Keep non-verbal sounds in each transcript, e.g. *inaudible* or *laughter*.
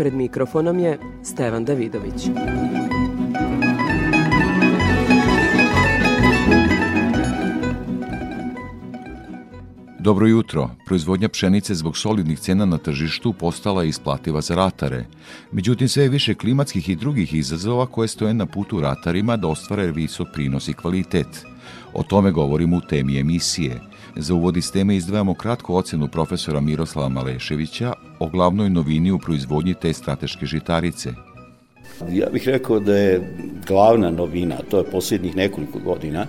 Pred mikrofonom je Stevan Davidović. Dobro jutro. Proizvodnja pšenice zbog solidnih cena na tržištu postala je isplativa za ratare. Međutim, sve je više klimatskih i drugih izazova koje stoje na putu ratarima da ostvare visok prinos i kvalitet. O tome govorimo u temi emisije. Za uvod iz teme izdvajamo kratku ocenu profesora Miroslava Maleševića o glavnoj novini u proizvodnji te strateške žitarice. Ja bih rekao da je glavna novina, to je posljednjih nekoliko godina,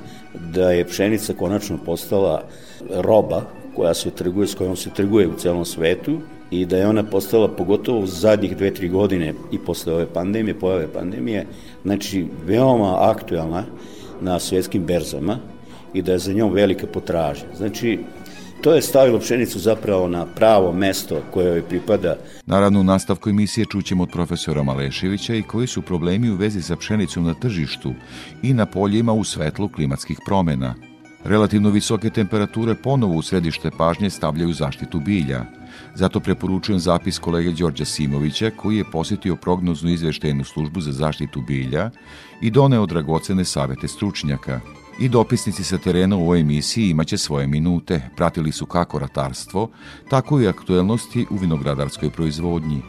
da je pšenica konačno postala roba koja se trguje, s kojom se trguje u celom svetu i da je ona postala pogotovo u zadnjih dve, tri godine i posle ove pandemije, pojave pandemije, znači veoma aktualna na svetskim berzama i da je za njom velika potražnja. Znači, to je stavilo pšenicu zapravo na pravo mesto koje joj pripada. Naravno, u nastavku emisije čućemo od profesora Maleševića i koji su problemi u vezi sa pšenicom na tržištu i na poljima u svetlu klimatskih promena. Relativno visoke temperature ponovo u središte pažnje stavljaju zaštitu bilja. Zato preporučujem zapis kolege Đorđa Simovića koji je posjetio prognoznu izveštajnu službu za zaštitu bilja i doneo dragocene savete stručnjaka. I dopisnici sa terena u ovoj emisiji imaće svoje minute. Pratili su kako ratarstvo, tako i aktuelnosti u vinogradarskoj proizvodnji.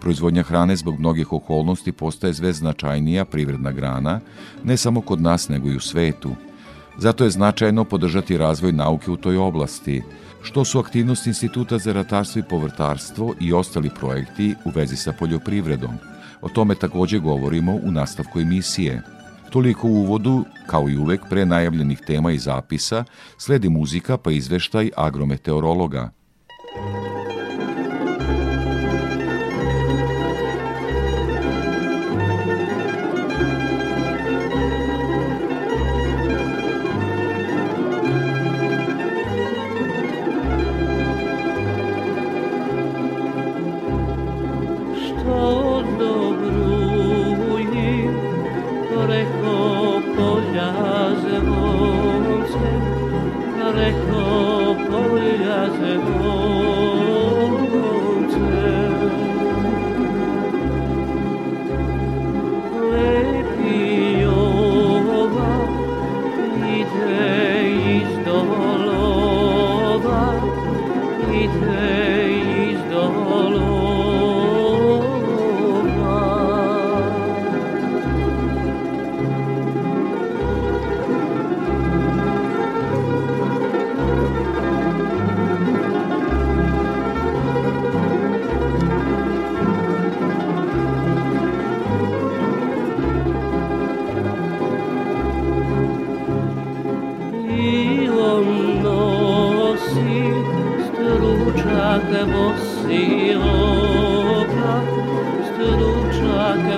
Proizvodnja hrane zbog mnogih okolnosti postaje sve značajnija privredna grana, ne samo kod nas nego i u svetu. Zato je značajno podržati razvoj nauke u toj oblasti, što su aktivnosti Instituta za ratarstvo i povrtarstvo i ostali projekti u vezi sa poljoprivredom. O tome takođe govorimo u nastavku emisije. Toliko u uvodu, kao i uvek pre najavljenih tema i zapisa, sledi muzika pa izveštaj agrometeorologa.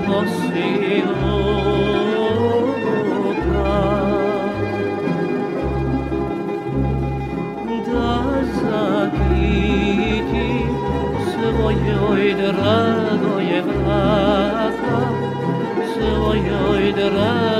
nebo sílu da zakiti svojoj dragoje vrata, svojoj dragoje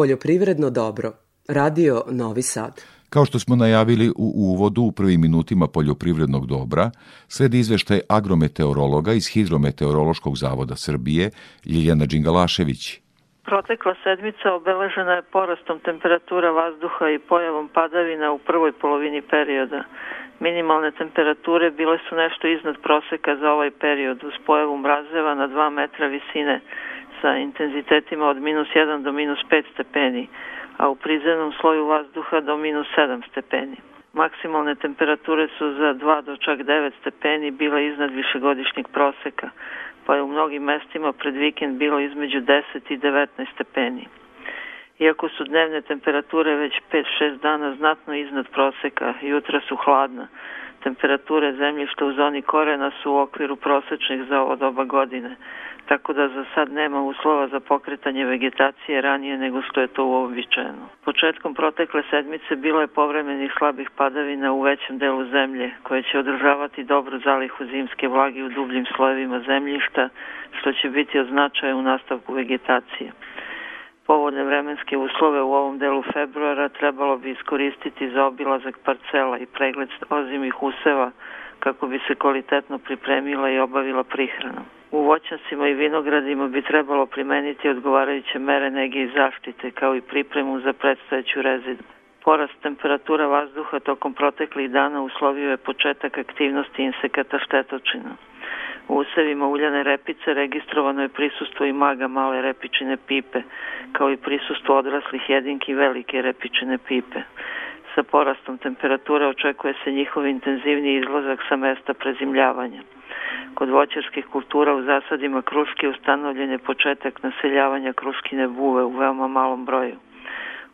Poljoprivredno dobro. Radio Novi Sad. Kao što smo najavili u uvodu u prvim minutima poljoprivrednog dobra, sledi izveštaj agrometeorologa iz Hidrometeorološkog zavoda Srbije, Ljiljana Đingalašević. Protekla sedmica obeležena je porastom temperatura vazduha i pojavom padavina u prvoj polovini perioda. Minimalne temperature bile su nešto iznad proseka za ovaj period uz pojavu mrazeva na 2 metra visine sa intenzitetima od minus 1 do minus 5 stepeni, a u prizemnom sloju vazduha do minus 7 stepeni. Maksimalne temperature su za 2 do čak 9 stepeni bile iznad višegodišnjeg proseka, pa je u mnogim mestima pred vikend bilo između 10 i 19 stepeni. Iako su dnevne temperature već 5-6 dana znatno iznad proseka, jutra su hladna, temperature zemljišta u zoni korena su u okviru prosečnih za ovo doba godine, tako da za sad nema uslova za pokretanje vegetacije ranije nego što je to uobičajeno. Početkom protekle sedmice bilo je povremenih slabih padavina u većem delu zemlje, koje će održavati dobru zalihu zimske vlage u dubljim slojevima zemljišta, što će biti od značaja u nastavku vegetacije povodne vremenske uslove u ovom delu februara trebalo bi iskoristiti za obilazak parcela i pregled ozimih useva kako bi se kvalitetno pripremila i obavila prihrana. U voćancima i vinogradima bi trebalo primeniti odgovarajuće mere nege i zaštite kao i pripremu za predstojeću rezidu. Porast temperatura vazduha tokom proteklih dana uslovio je početak aktivnosti insekata štetočina. U usevima uljane repice registrovano je prisustvo i maga male repičine pipe, kao i prisustvo odraslih jedinki velike repičine pipe. Sa porastom temperature očekuje se njihov intenzivni izlazak sa mesta prezimljavanja. Kod voćarskih kultura u zasadima kruške ustanovljen je početak naseljavanja kruškine buve u veoma malom broju.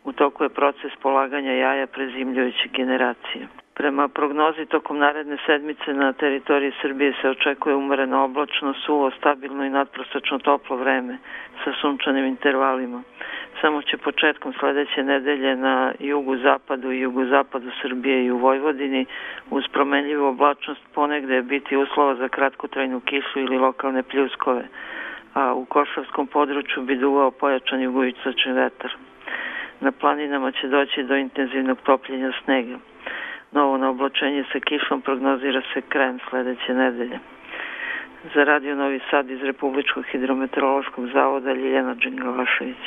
U toku je proces polaganja jaja prezimljujuće generacije. Prema prognozi tokom naredne sedmice na teritoriji Srbije se očekuje umereno oblačno, suvo, stabilno i nadprosečno toplo vreme sa sunčanim intervalima. Samo će početkom sledeće nedelje na jugu zapadu i jugu zapadu Srbije i u Vojvodini uz promenljivu oblačnost ponegde biti uslova za kratkotrajnu kišu ili lokalne pljuskove, a u Košavskom području bi duvao pojačan jugoistočni vetar. Na planinama će doći do intenzivnog topljenja snega. Novo na oblačenje sa kišom prognozira se krajem sledeće nedelje. Za Radio Novi Sad iz Republičkog hidrometeorološkog zavoda Ljiljana Đingalašević.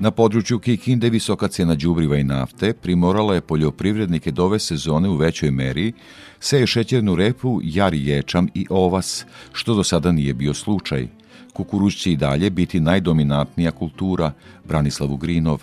Na području Kikinde visoka cena đubriva i nafte primorala je poljoprivrednike do ove sezone u većoj meri seje šećernu repu, jari ječam i ovas, što do sada nije bio slučaj – kukuruz će i dalje biti najdominantnija kultura, Branislav Ugrinov.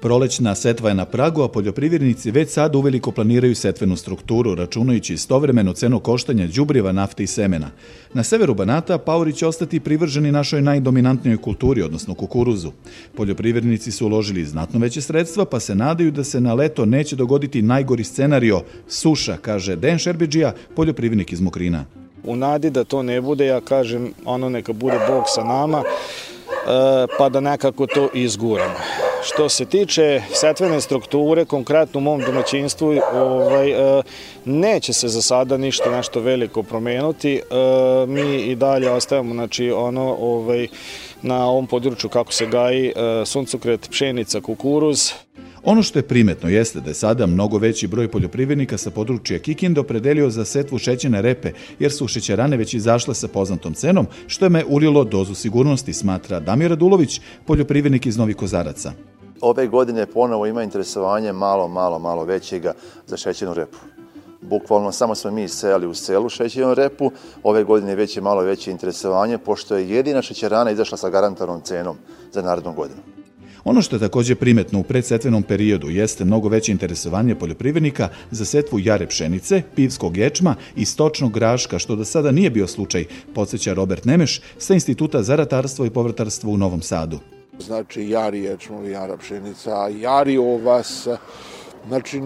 Prolećna setva je na pragu, a poljoprivrednici već sad uveliko planiraju setvenu strukturu, računajući istovremeno cenu koštanja đubriva, nafte i semena. Na severu Banata Pauri će ostati privrženi našoj najdominantnijoj kulturi, odnosno kukuruzu. Poljoprivrednici su uložili znatno veće sredstva, pa se nadaju da se na leto neće dogoditi najgori scenario suša, kaže Den Šerbeđija, poljoprivrednik iz Mokrina. U nadi da to ne bude, ja kažem, ono neka bude Bog sa nama, e, pa da nekako to izguramo. Što se tiče setvene strukture, konkretno u mom domaćinstvu, ovaj, e, neće se za sada ništa nešto veliko promenuti. E, mi i dalje ostavamo znači, ono, ovaj, na ovom području kako se gaji suncokret, pšenica, kukuruz. Ono što je primetno jeste da je sada mnogo veći broj poljoprivrednika sa područja Kikinda opredelio za setvu šećene repe, jer su šećerane već izašle sa poznatom cenom, što je me ulilo dozu sigurnosti, smatra Damir Radulović, poljoprivrednik iz Novih Kozaraca. Ove godine ponovo ima interesovanje malo, malo, malo većega za šećenu repu. Bukvalno samo smo mi sejali u selu šećernu repu, ove godine već je malo veće interesovanje, pošto je jedina šećerana izašla sa garantarnom cenom za narednu godinu. Ono što je takođe primetno u predsetvenom periodu jeste mnogo veće interesovanje poljoprivrednika za setvu jare pšenice, pivskog ječma i stočnog graška, što do sada nije bio slučaj, podsjeća Robert Nemeš sa Instituta za ratarstvo i povratarstvo u Novom Sadu. Znači, jari ječmo, jara pšenica, jari ovas, znači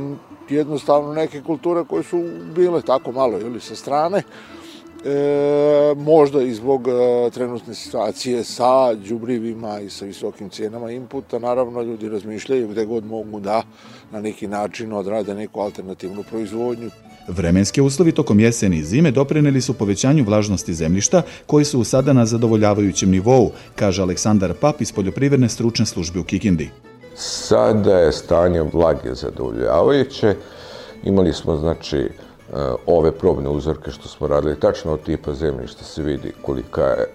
jednostavno neke kulture koje su bile tako malo ili sa strane, E, možda i zbog e, trenutne situacije sa đubrivima i sa visokim cijenama inputa, naravno ljudi razmišljaju gde god mogu da na neki način odrade neku alternativnu proizvodnju. Vremenske uslovi tokom jeseni i zime doprineli su povećanju vlažnosti zemljišta koji su sada na zadovoljavajućem nivou, kaže Aleksandar Pap iz Poljoprivredne stručne službe u Kikindi. Sada je stanje vlage zadovoljavajuće. Imali smo, znači, e, ove probne uzorke što smo radili, tačno od tipa zemljišta se vidi kolika je, e,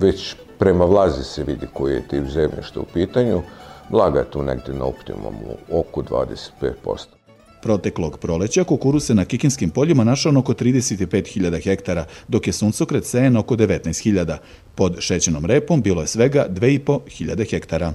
već prema vlazi se vidi koji je tip zemljišta u pitanju. Vlaga je tu negde na optimumu, oko 25%. Proteklog proleća kukuruz se na kikinskim poljima našao oko 35.000 hektara, dok je suncokret sejen oko 19.000. Pod šećenom repom bilo je svega 2.500 hektara.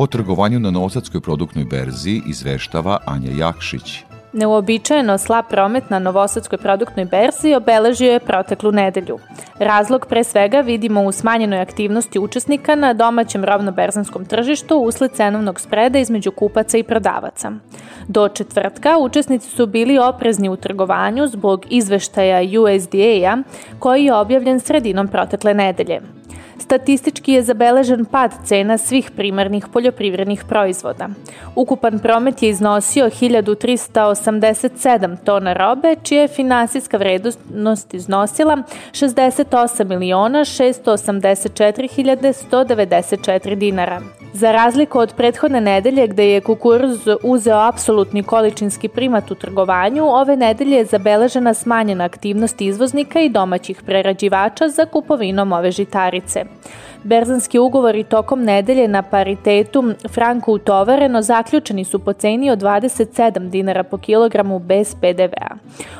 O trgovanju na Novosadskoj produktnoj berzi izveštava Anja Jakšić. Neuobičajeno slab promet na Novosadskoj produktnoj berzi obeležio je proteklu nedelju. Razlog pre svega vidimo u smanjenoj aktivnosti učesnika na domaćem robno-berzanskom tržištu usled cenovnog spreda između kupaca i prodavaca. Do četvrtka učesnici su bili oprezni u trgovanju zbog izveštaja USDA-a koji je objavljen sredinom protekle nedelje. Statistički je zabeležen pad cena svih primarnih poljoprivrednih proizvoda. Ukupan promet je iznosio 1387 tona robe, čija je finansijska vrednost iznosila 68 miliona 684 194 dinara. Za razliku od prethodne nedelje gde je kukuruz uzeo apsolutni količinski primat u trgovanju, ove nedelje je zabeležena smanjena aktivnost izvoznika i domaćih prerađivača za kupovinom ove žitarice. Berzanski ugovori tokom nedelje na paritetu franko utovareno zaključeni su po ceni od 27 dinara po kilogramu bez PDV-a.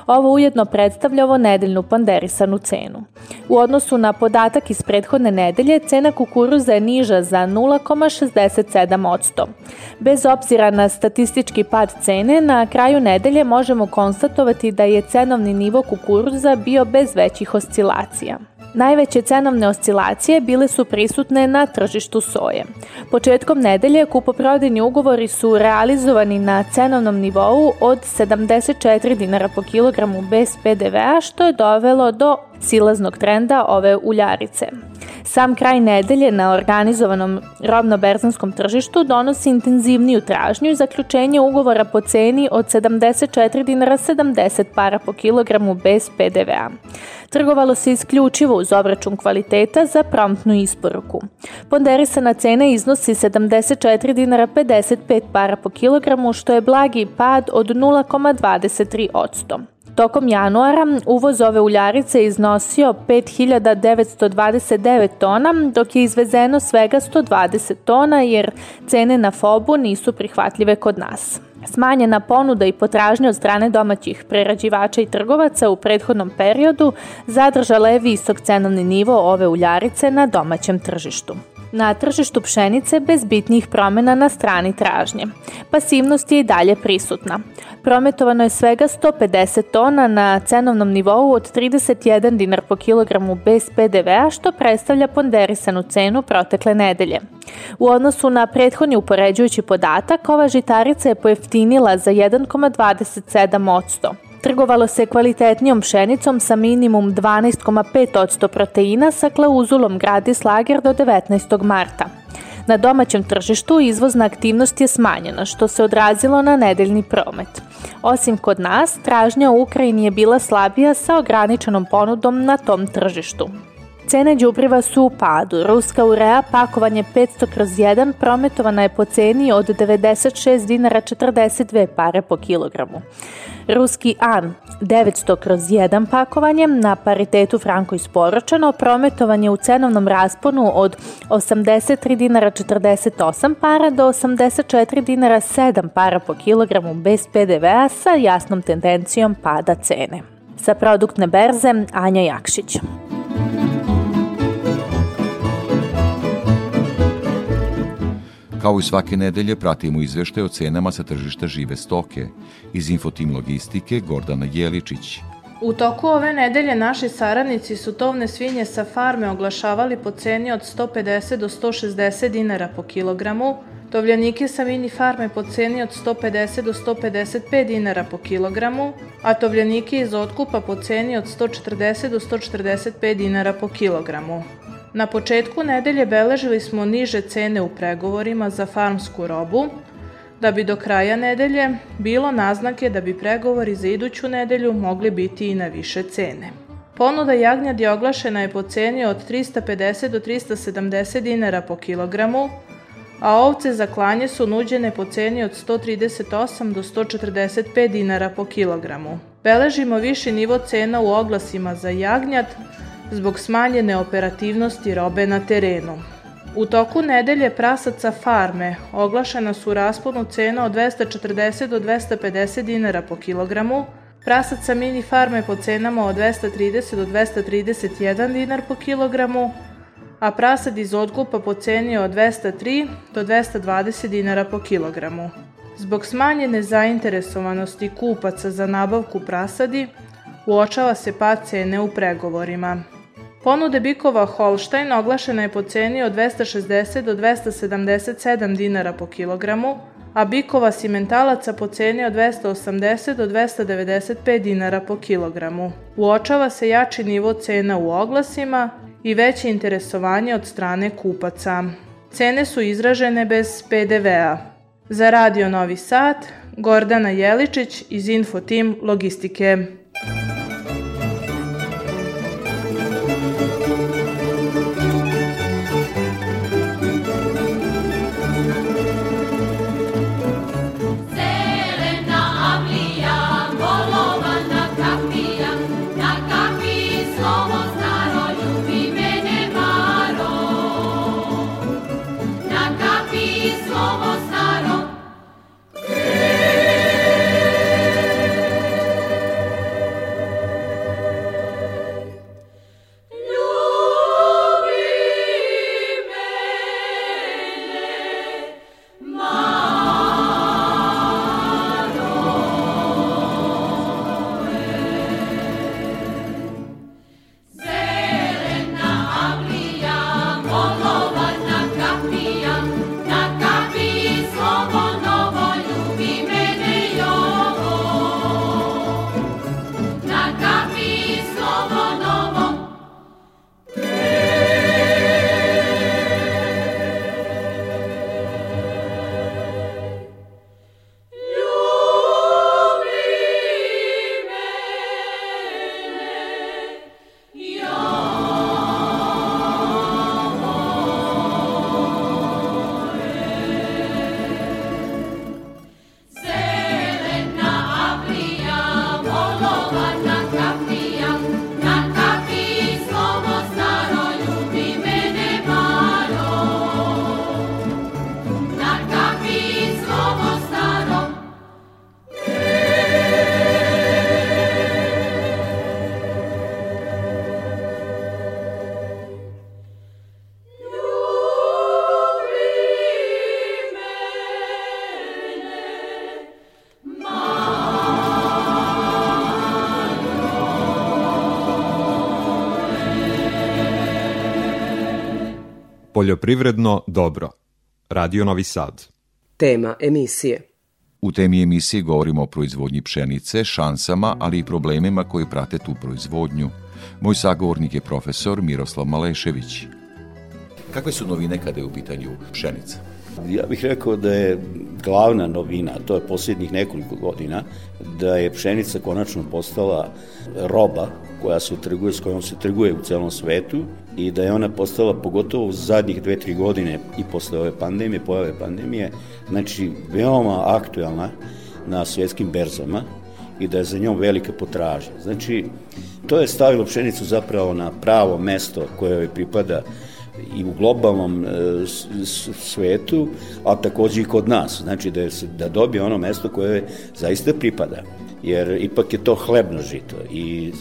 Ovo ujedno predstavlja ovo nedeljnu panderisanu cenu. U odnosu na podatak iz prethodne nedelje, cena kukuruza je niža za 0,67%. Bez obzira na statistički pad cene, na kraju nedelje možemo konstatovati da je cenovni nivo kukuruza bio bez većih oscilacija. Najveće cenovne oscilacije bile su prisutne na tržištu soje. Početkom nedelje kupoprodajni ugovori su realizovani na cenovnom nivou od 74 dinara po kilogramu bez PDV-a, što je dovelo do silaznog trenda ove uljarice. Sam kraj nedelje na organizovanom robno-berzanskom tržištu donosi intenzivniju tražnju i zaključenje ugovora po ceni od 74 dinara 70 para po kilogramu bez PDV-a. Trgovalo se isključivo uz obračun kvaliteta za promptnu isporuku. Ponderisana cena iznosi 74 dinara 55 para po kilogramu, što je blagi pad od 0,23 odsto. Tokom januara uvoz ove uljarice iznosio 5929 tona, dok je izvezeno svega 120 tona jer cene na FOB-u nisu prihvatljive kod nas. Smanjena ponuda i potražnja od strane domaćih prerađivača i trgovaca u prethodnom periodu zadržala je visok cenovni nivo ove uljarice na domaćem tržištu. Na tržištu pšenice bez bitnih promena na strani tražnje. Pasivnost je i dalje prisutna. Prometovano je svega 150 tona na cenovnom nivou od 31 dinar po kilogramu bez PDV-a, što predstavlja ponderisanu cenu protekle nedelje. U odnosu na prethodni upoređujući podatak, ova žitarica je pojeftinila za 1,27%. Trgovalo se kvalitetnijom pšenicom sa minimum 12,5% proteina sa klauzulom Gradis Lager do 19. marta. Na domaćem tržištu izvozna aktivnost je smanjena, što se odrazilo na nedeljni promet. Osim kod nas, tražnja u Ukrajini je bila slabija sa ograničenom ponudom na tom tržištu. Cene đubriva su u padu. Ruska urea pakovanje 500 kroz 1 prometovana je po ceni od 96 dinara 42 pare po kilogramu. Ruski AN 900 kroz 1 pakovanje na paritetu franko isporučeno prometovanje u cenovnom rasponu od 83 dinara 48 para do 84 dinara 7 para po kilogramu bez PDV-a sa jasnom tendencijom pada cene. Sa produktne berze Anja Jakšić. Kao i svake nedelje pratimo izveštaje o cenama sa tržišta žive stoke. Iz Infotim Logistike Gordana Jeličić. U toku ove nedelje naši saradnici su tovne svinje sa farme oglašavali po ceni od 150 do 160 dinara po kilogramu, tovljanike sa mini farme po ceni od 150 do 155 dinara po kilogramu, a tovljanike iz otkupa po ceni od 140 do 145 dinara po kilogramu. Na početku nedelje beležili smo niže cene u pregovorima za farmsku robu, da bi do kraja nedelje bilo naznake da bi pregovori za iduću nedelju mogli biti i na više cene. Ponuda jagnjadi oglašena je po ceni od 350 do 370 dinara po kilogramu, a ovce za klanje su nuđene po ceni od 138 do 145 dinara po kilogramu. Beležimo viši nivo cena u oglasima za jagnjad, zbog smanjene operativnosti robe na terenu. U toku nedelje prasaca farme oglašena su rasponu cena od 240 do 250 dinara po kilogramu, prasaca mini farme po cenama od 230 do 231 dinar po kilogramu, a prasad iz odkupa po ceni od 203 do 220 dinara po kilogramu. Zbog smanjene zainteresovanosti kupaca za nabavku prasadi, uočava se pad cene u pregovorima. Ponude bikova Holstein oglašena je po ceni od 260 do 277 dinara po kilogramu, a bikova simentalaca po ceni od 280 do 295 dinara po kilogramu. Uočava se jači nivo cena u oglasima i veće interesovanje od strane kupaca. Cene su izražene bez PDV-a. Za Radio Novi Sad, Gordana Jeličić iz Infotim Logistike. Poljoprivredno dobro. Radio Novi Sad. Tema emisije. U temi emisije govorimo o proizvodnji pšenice, šansama, ali i problemima koji prate tu proizvodnju. Moj sagovornik je profesor Miroslav Malešević. Kakve su novine kada je u pitanju pšenica? Ja bih rekao da je glavna novina, to je posljednjih nekoliko godina, da je pšenica konačno postala roba koja se trguje, s kojom se trguje u celom svetu i da je ona postala pogotovo u zadnjih dve, tri godine i posle ove pandemije, pojave pandemije, znači veoma aktuelna na svjetskim berzama i da je za njom velika potražnja. Znači, to je stavilo pšenicu zapravo na pravo mesto koje joj pripada i u globalnom e, svetu, a takođe i kod nas. Znači da, je, da dobije ono mesto koje zaista pripada. Jer ipak je to hlebno žito i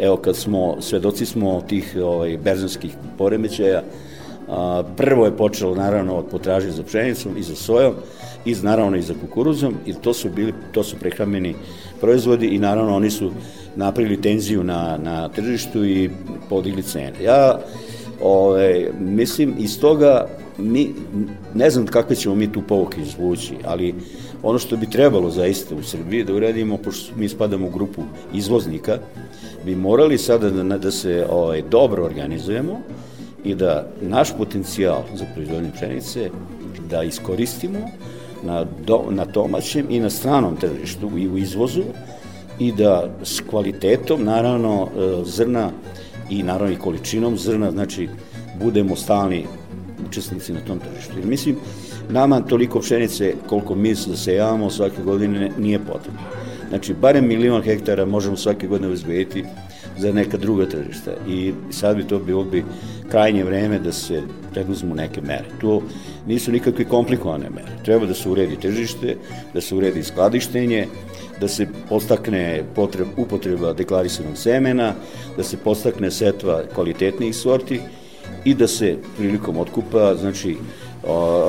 evo kad smo, svedoci smo tih ovaj, berzanskih poremećaja, a, prvo je počelo naravno od potražnje za pšenicom i za sojom, i naravno i za kukuruzom, i to su bili, to su prehrambeni proizvodi i naravno oni su napravili tenziju na, na tržištu i podigli cene. Ja ove, mislim, iz toga mi, ne znam kakve ćemo mi tu povuke izvući, ali ono što bi trebalo zaista u Srbiji da uradimo, pošto mi spadamo u grupu izvoznika, bi morali sada da, da se ovaj, dobro organizujemo i da naš potencijal za proizvodnje pšenice da iskoristimo na, do, na domaćem i na stranom tržištu i u izvozu i da s kvalitetom, naravno, e, zrna i naravno i količinom zrna, znači budemo stalni učesnici na tom tržištu. Jer mislim, nama toliko pšenice koliko mi zasejavamo svake godine nije potrebno. Znači, barem milion hektara možemo svake godine uzgojiti za neka druga tržišta i sad bi to bilo bi krajnje vreme da se preduzmu neke mere. To nisu nikakve komplikovane mere. Treba da se uredi tržište, da se uredi skladištenje, da se postakne potreb, upotreba deklarisanog semena, da se postakne setva kvalitetnijih sorti i da se prilikom otkupa znači,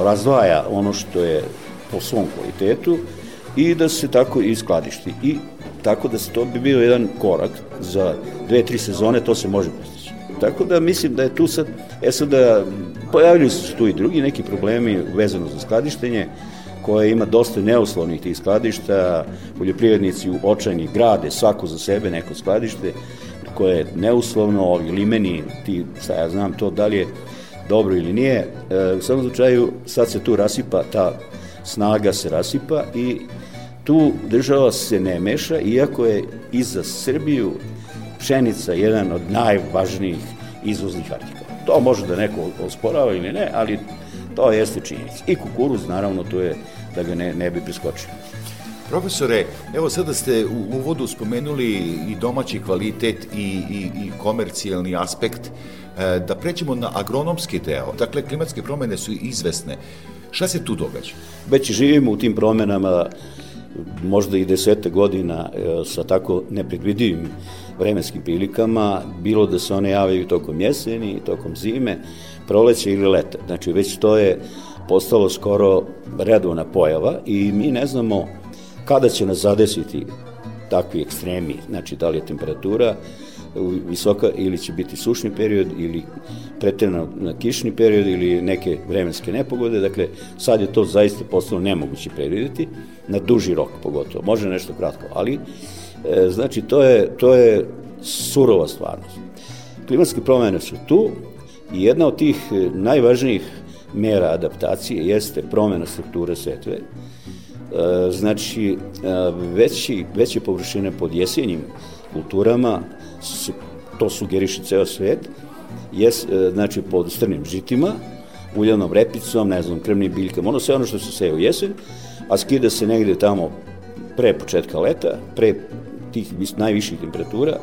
razdvaja ono što je po svom kvalitetu i da se tako i skladišti. I tako da se to bi bio jedan korak za dve, tri sezone, to se može postići. Tako da mislim da je tu sad, e sad da pojavili su tu i drugi neki problemi vezano za skladištenje, koje ima dosta neuslovnih tih skladišta, poljoprivrednici u očajni grade svako za sebe neko skladište, koje je neuslovno, ovi limeni, ti, sad ja znam to da li je dobro ili nije, e, u svakom slučaju sad se tu rasipa, ta snaga se rasipa i tu država se ne meša, iako je i za Srbiju pšenica jedan od najvažnijih izvoznih artikala. To može da neko osporava ili ne, ali to jeste činjenica. I kukuruz, naravno, to je da ga ne, ne bi preskočili. Profesore, evo sada ste u uvodu spomenuli i domaći kvalitet i, i, i komercijalni aspekt. E, da prećemo na agronomski deo. Dakle, klimatske promene su izvesne. Šta se tu događa? Već živimo u tim promenama možda i desete godina e, sa tako nepredvidivim vremenskim prilikama, bilo da se one javaju tokom jeseni, tokom zime, proleće ili leta. Znači, već to je postalo skoro redovna pojava i mi ne znamo kada će nas zadesiti takvi ekstremi, znači da li je temperatura visoka ili će biti sušni period ili pretredno na kišni period ili neke vremenske nepogode, dakle sad je to zaista postalo nemoguće predvideti, na duži rok pogotovo, može nešto kratko, ali e, znači to je, to je surova stvarnost. Klimatske promene su tu i jedna od tih e, najvažnijih mera adaptacije jeste promena strukture setve, e, znači veći, veće površine pod jesenjim kulturama to sugeriše ceo svet, je znači pod strnim žitima, uljanom repicom, ne znam, kremnim biljkama, ono sve ono što se seje u jesen, a skida se negde tamo pre početka leta, pre tih najviših temperatura,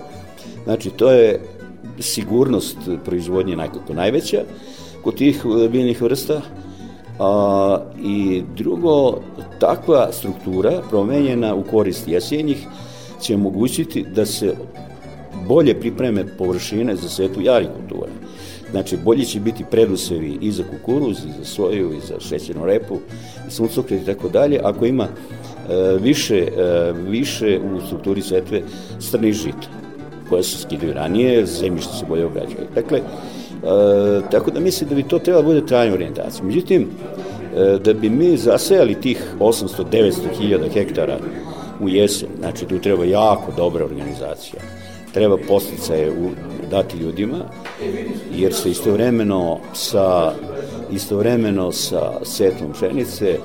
znači to je sigurnost proizvodnje najkako najveća kod tih biljnih vrsta, a, i drugo, takva struktura promenjena u korist jesenjih će omogućiti da se bolje pripreme površine za setu jarih kultura. Znači, bolji će biti predusevi i za kukuruz, i za soju, i za šećernu repu, i suncokret i tako dalje, ako ima e, više, e, više u strukturi setve strnih žita, koje se skidaju ranije, zemljište se bolje obrađuje. Dakle, tako da mislim da bi to trebalo da bude trajna orijentacija. Međutim, e, da bi mi zasejali tih 800-900 hiljada hektara u jesen, znači tu treba jako dobra organizacija, treba posticaje u, dati ljudima, jer se istovremeno sa istovremeno sa setom pšenice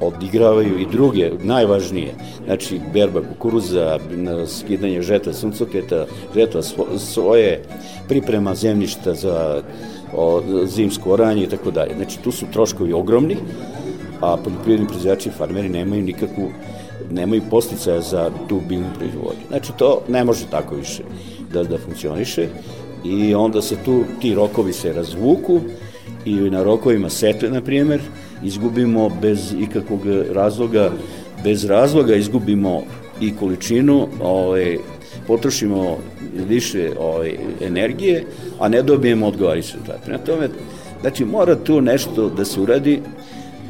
odigravaju i druge, najvažnije, znači berba kukuruza, skidanje žeta suncoketa, žeta soje, priprema zemljišta za o, zimsko oranje i tako dalje. Znači tu su troškovi ogromni, a poljoprivredni proizvođači i farmeri nemaju nikakvu nemaju posticaja za tu biljnu proizvodnju. Znači to ne može tako više da, da funkcioniše i onda se tu ti rokovi se razvuku i na rokovima setve, na primjer, izgubimo bez ikakvog razloga, bez razloga izgubimo i količinu, ovaj, potrošimo više ovaj, energije, a ne dobijemo odgovarajući rezultat. Prema tome, znači mora tu nešto da se uradi,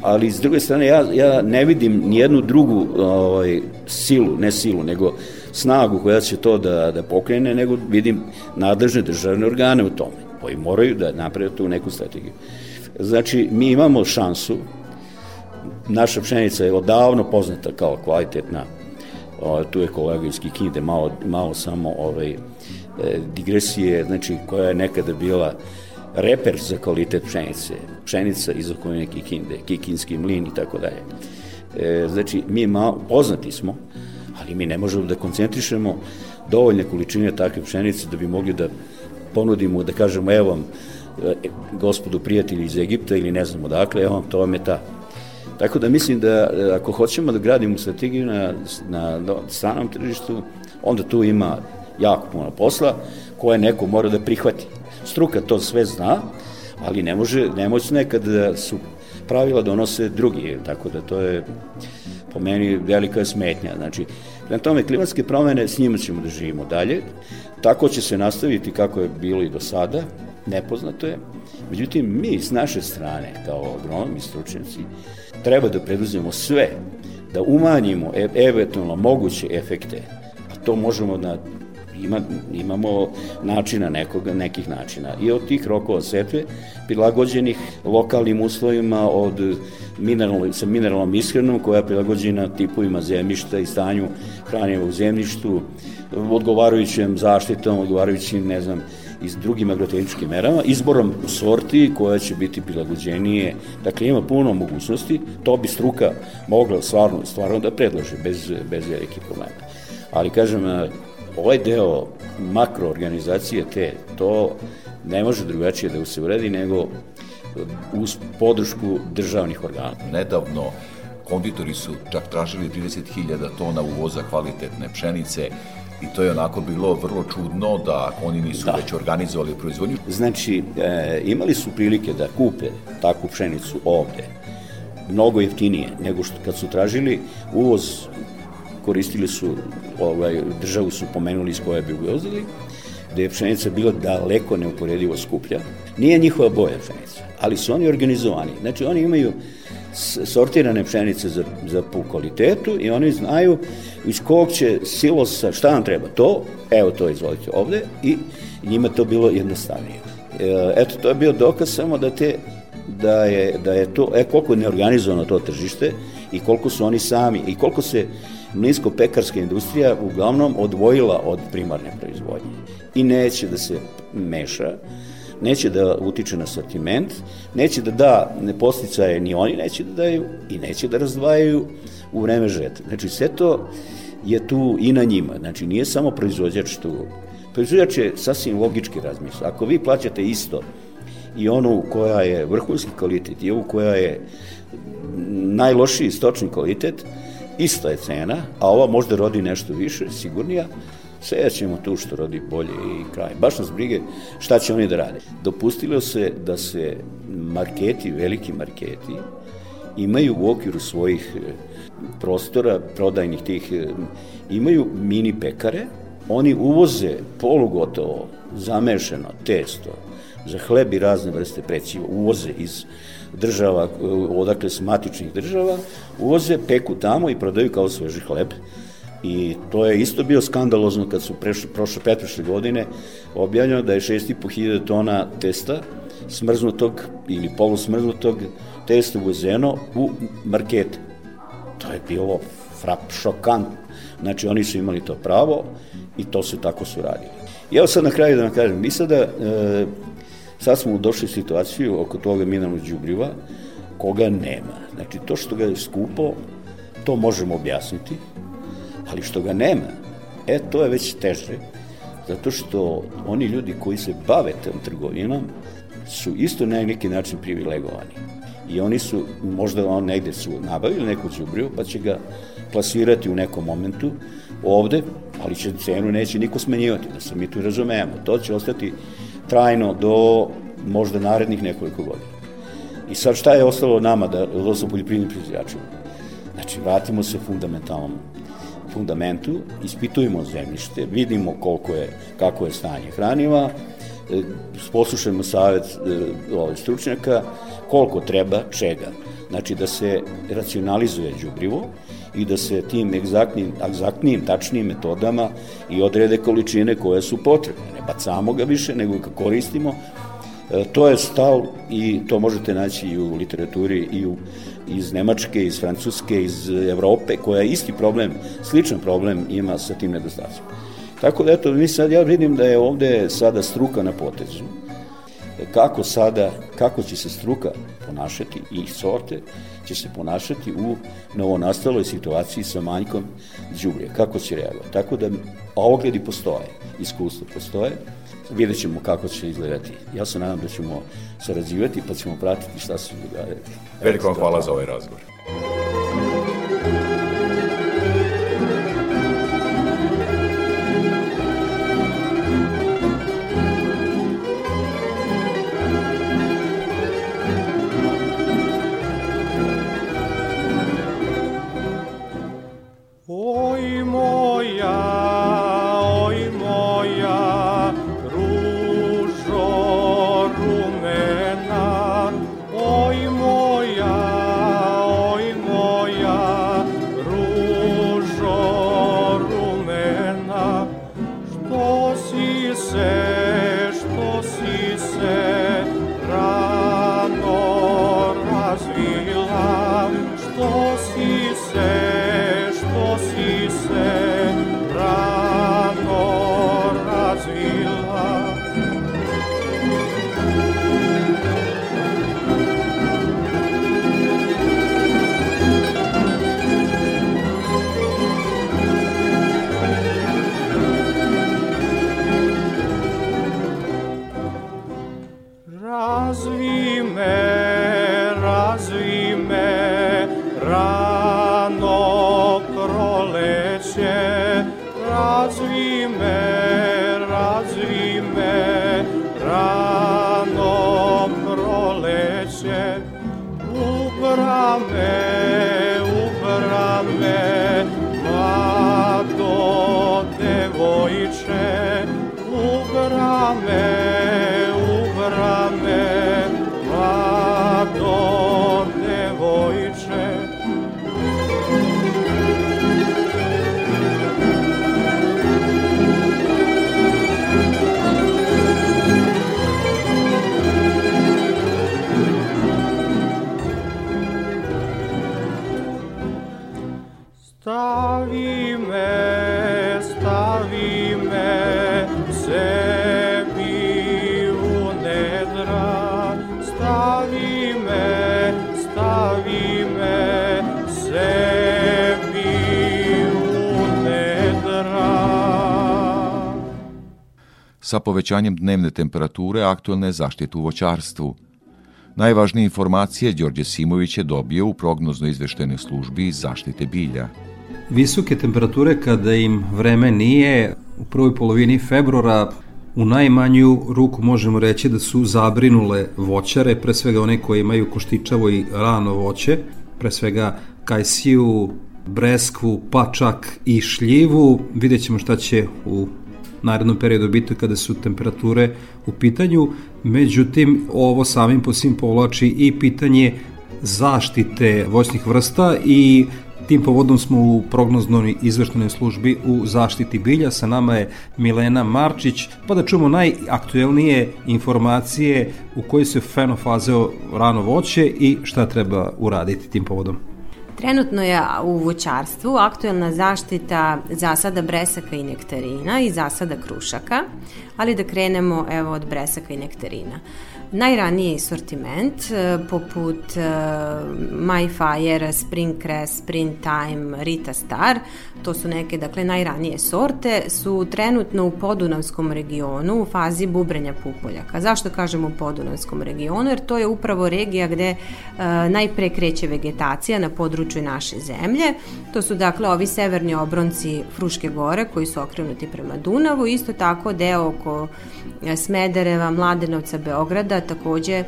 ali s druge strane ja, ja ne vidim ni jednu drugu ovaj, silu, ne silu, nego snagu koja će to da, da pokrene, nego vidim nadležne državne organe u tome, koji moraju da naprave tu neku strategiju. Znači, mi imamo šansu, naša pšenica je odavno poznata kao kvalitetna, o, tu je kolega iz Kikinde, malo, malo samo ovaj, e, digresije, znači, koja je nekada bila reper za kvalitet pšenice, pšenica iz okoline Kikinde, Kikinski mlin i tako dalje. E, znači, mi malo, poznati smo, ali mi ne možemo da koncentrišemo dovoljne količine takve pšenice da bi mogli da ponudimo, da kažemo, evo vam, E, gospodu prijatelji iz Egipta ili ne znam odakle, evo to vam je ta. Tako da mislim da e, ako hoćemo da gradimo strategiju na, na stranom tržištu, onda tu ima jako puno posla koje neko mora da prihvati. Struka to sve zna, ali ne može, nemoćno je kada su pravila donose drugi, tako da to je po meni velika smetnja. Znači, na tome klimatske promene, s njima ćemo da živimo dalje, tako će se nastaviti kako je bilo i do sada, nepoznato je. Međutim, mi s naše strane, kao agronomi, stručnjaci, treba da preduzmemo sve da umanjimo e eventualno moguće efekte, a to možemo da ima, imamo načina nekoga, nekih načina. I od tih rokova setve, prilagođenih lokalnim uslovima od mineralno, sa mineralnom ishranom koja je prilagođena tipovima zemljišta i stanju hranjeva u zemljištu, odgovarajućem zaštitom, odgovarajućim, ne znam, i s drugim agrotehničkim merama, izborom sorti koja će biti prilagođenije. Dakle, ima puno mogućnosti, to bi struka mogla stvarno, stvarno da predlože bez, bez velikih problema. Ali, kažem, ovaj deo makroorganizacije te, to ne može drugačije da se uredi nego uz podršku državnih organa. Nedavno konditori su čak tražili 30.000 tona uvoza kvalitetne pšenice I to je onako bilo vrlo čudno da oni nisu da. već organizovali proizvodnju. Znači, e, imali su prilike da kupe takvu pšenicu ovde, mnogo jeftinije nego što kad su tražili uvoz koristili su, ovaj, državu su pomenuli iz koje bi uvozili, da je pšenica bila daleko neuporedivo skuplja. Nije njihova boja pšenica, ali su oni organizovani. Znači, oni imaju sortirane pšenice za, za po kvalitetu i oni znaju iz kog će silosa, šta nam treba to, evo to izvolite ovde i njima to bilo jednostavnije. E, eto, to je bio dokaz samo da te da je, da je to, e koliko je neorganizovano to tržište i koliko su oni sami i koliko se mlinsko-pekarska industrija uglavnom odvojila od primarne proizvodnje i neće da se meša neće da utiče na sortiment, neće da da ne posticaje ni oni neće da daju i neće da razdvajaju u vreme žeta. Znači sve to je tu i na njima. Znači nije samo proizvođač tu. Proizvođač je sasvim logički razmisla. Ako vi plaćate isto i onu koja je vrhunski kvalitet i ovu koja je najlošiji stočni kvalitet, ista je cena, a ova možda rodi nešto više, sigurnija, Sve ćemo tu što rodi bolje i kraj. Baš nas brige šta će oni da rade. Dopustilo se da se marketi, veliki marketi, imaju u okviru svojih e, prostora, prodajnih tih, e, imaju mini pekare, oni uvoze polugotovo, zamešano testo, za hleb i razne vrste preciva, uvoze iz država, odakle su matičnih država, uvoze, peku tamo i prodaju kao sveži hleb I to je isto bio skandalozno kad su prešle, prošle pretprošle godine objavljeno da je 6.500 tona testa smrznutog ili polusmrznutog testa uvezeno u markete. To je bilo frap, šokant. Znači, oni su imali to pravo i to se tako su radili. I evo sad na kraju da vam kažem, mi sada, e, sad smo došli u situaciju oko toga mineralnog džubriva, koga nema. Znači, to što ga je skupo, to možemo objasniti, ali što ga nema, e, to je već teže, zato što oni ljudi koji se bave tom trgovinom su isto na neki način privilegovani. I oni su, možda on negde su nabavili neku džubriju, pa će ga plasirati u nekom momentu ovde, ali će cenu neće niko smenjivati, da se mi tu razumemo. To će ostati trajno do možda narednih nekoliko godina. I sad šta je ostalo nama, da, odnosno poljoprivrednim proizvođačima? Znači, vratimo se fundamentalnom fundamentu, ispitujemo zemljište, vidimo koliko je, kako je stanje hraniva, e, poslušajmo savet e, ove stručnjaka, koliko treba, čega. Znači da se racionalizuje đubrivo i da se tim egzaktnim, egzaktnim, tačnim metodama i odrede količine koje su potrebne. Ne bacamo ga više, nego ga koristimo. E, to je stav i to možete naći i u literaturi i u iz Nemačke, iz Francuske, iz Evrope, koja isti problem, sličan problem ima sa tim nedostacima. Tako da, eto, mi sad, ja vidim da je ovde sada struka na potezu. Kako sada, kako će se struka ponašati i sorte će se ponašati u novonastaloj situaciji sa manjkom džubrija. Kako će reagovati? Tako da ogledi postoje, iskustvo postoje, vidjet ćemo kako će izgledati. Ja se nadam da ćemo sarađivati pa ćemo pratiti šta se događati. Veliko vam hvala za ovaj razgovor. Abraham. Sa povećanjem dnevne temperature aktuelne zaštite u voćarstvu. Najvažnije informacije Đorđe Simović je dobio u prognoznoj izveštenoj službi zaštite bilja. Visoke temperature kada im vreme nije u prvoj polovini februara u najmanju ruku možemo reći da su zabrinule voćare, pre svega one koje imaju koštičavo i rano voće, pre svega kajsiju, breskvu, pa čak i šljivu. Vidjet ćemo šta će u narednom periodu biti kada su temperature u pitanju, međutim ovo samim po svim povlači i pitanje zaštite voćnih vrsta i Tim povodom smo u prognoznoj izvršnoj službi u zaštiti bilja. Sa nama je Milena Marčić, pa da čujemo najaktuelnije informacije u kojoj se fenofazeo rano voće i šta treba uraditi tim povodom. Trenutno je u voćarstvu aktuelna zaštita zasada bresaka i nektarina i zasada krušaka, ali da krenemo evo od bresaka i nektarina. Najraniji sortiment e, poput uh, My Fire, Spring Crest, Spring Time, Rita Star, to su neke dakle najranije sorte, su trenutno u Podunavskom regionu u fazi bubrenja pupoljaka. Zašto kažemo u Podunavskom regionu? Jer to je upravo regija gde uh, najpre kreće vegetacija na području naše zemlje. To su dakle ovi severni obronci Fruške gore koji su okrenuti prema Dunavu, isto tako deo oko Smedereva, Mladenovca, Beograda, takođe e,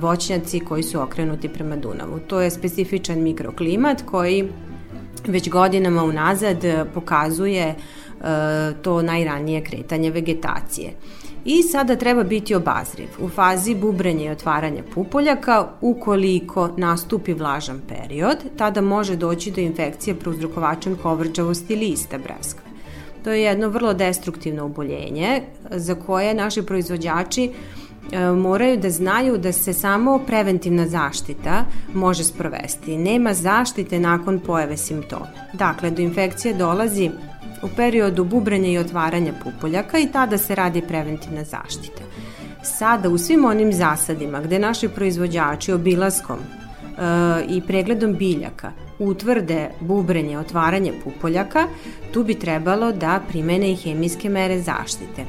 voćnjaci koji su okrenuti prema Dunavu. To je specifičan mikroklimat koji već godinama unazad pokazuje e, to najranije kretanje vegetacije. I sada treba biti obazriv. U fazi bubrenja i otvaranja pupoljaka, ukoliko nastupi vlažan period, tada može doći do infekcije prouzrokovačem kovrđavosti lista breskve. To je jedno vrlo destruktivno oboljenje za koje naši proizvođači e, moraju da znaju da se samo preventivna zaštita može sprovesti. Nema zaštite nakon pojave simptoma. Dakle, do infekcije dolazi u periodu bubrenja i otvaranja pupoljaka i tada se radi preventivna zaštita. Sada u svim onim zasadima gde naši proizvođači obilaskom e, i pregledom biljaka utvrde bubrenje, otvaranje pupoljaka, tu bi trebalo da primene i hemijske mere zaštite.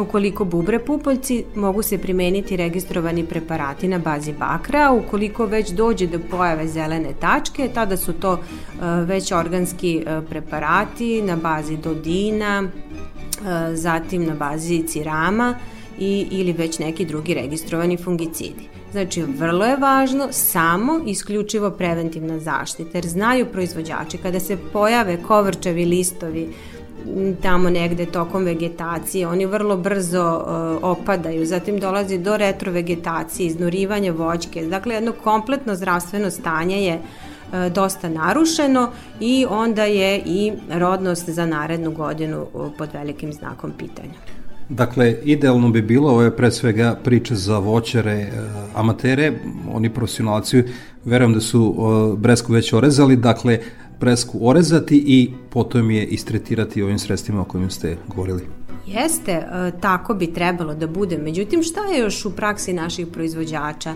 Ukoliko bubre pupoljci, mogu se primeniti registrovani preparati na bazi bakra, ukoliko već dođe do pojave zelene tačke, tada su to e, već organski e, preparati na bazi dodina, e, zatim na bazi cirama i, ili već neki drugi registrovani fungicidi. Znači, vrlo je važno samo isključivo preventivna zaštita, jer znaju proizvođači kada se pojave kovrčevi listovi tamo negde tokom vegetacije, oni vrlo brzo uh, opadaju, zatim dolazi do retrovegetacije, iznurivanja voćke, dakle jedno kompletno zdravstveno stanje je uh, dosta narušeno i onda je i rodnost za narednu godinu uh, pod velikim znakom pitanja. Dakle, idealno bi bilo, ovo je pre svega priča za voćare, e, amatere, oni profesionalci, verujem da su Bresku već orezali, dakle, Bresku orezati i potom je istretirati ovim sredstvima o kojim ste govorili. Jeste, e, tako bi trebalo da bude. Međutim, šta je još u praksi naših proizvođača? E,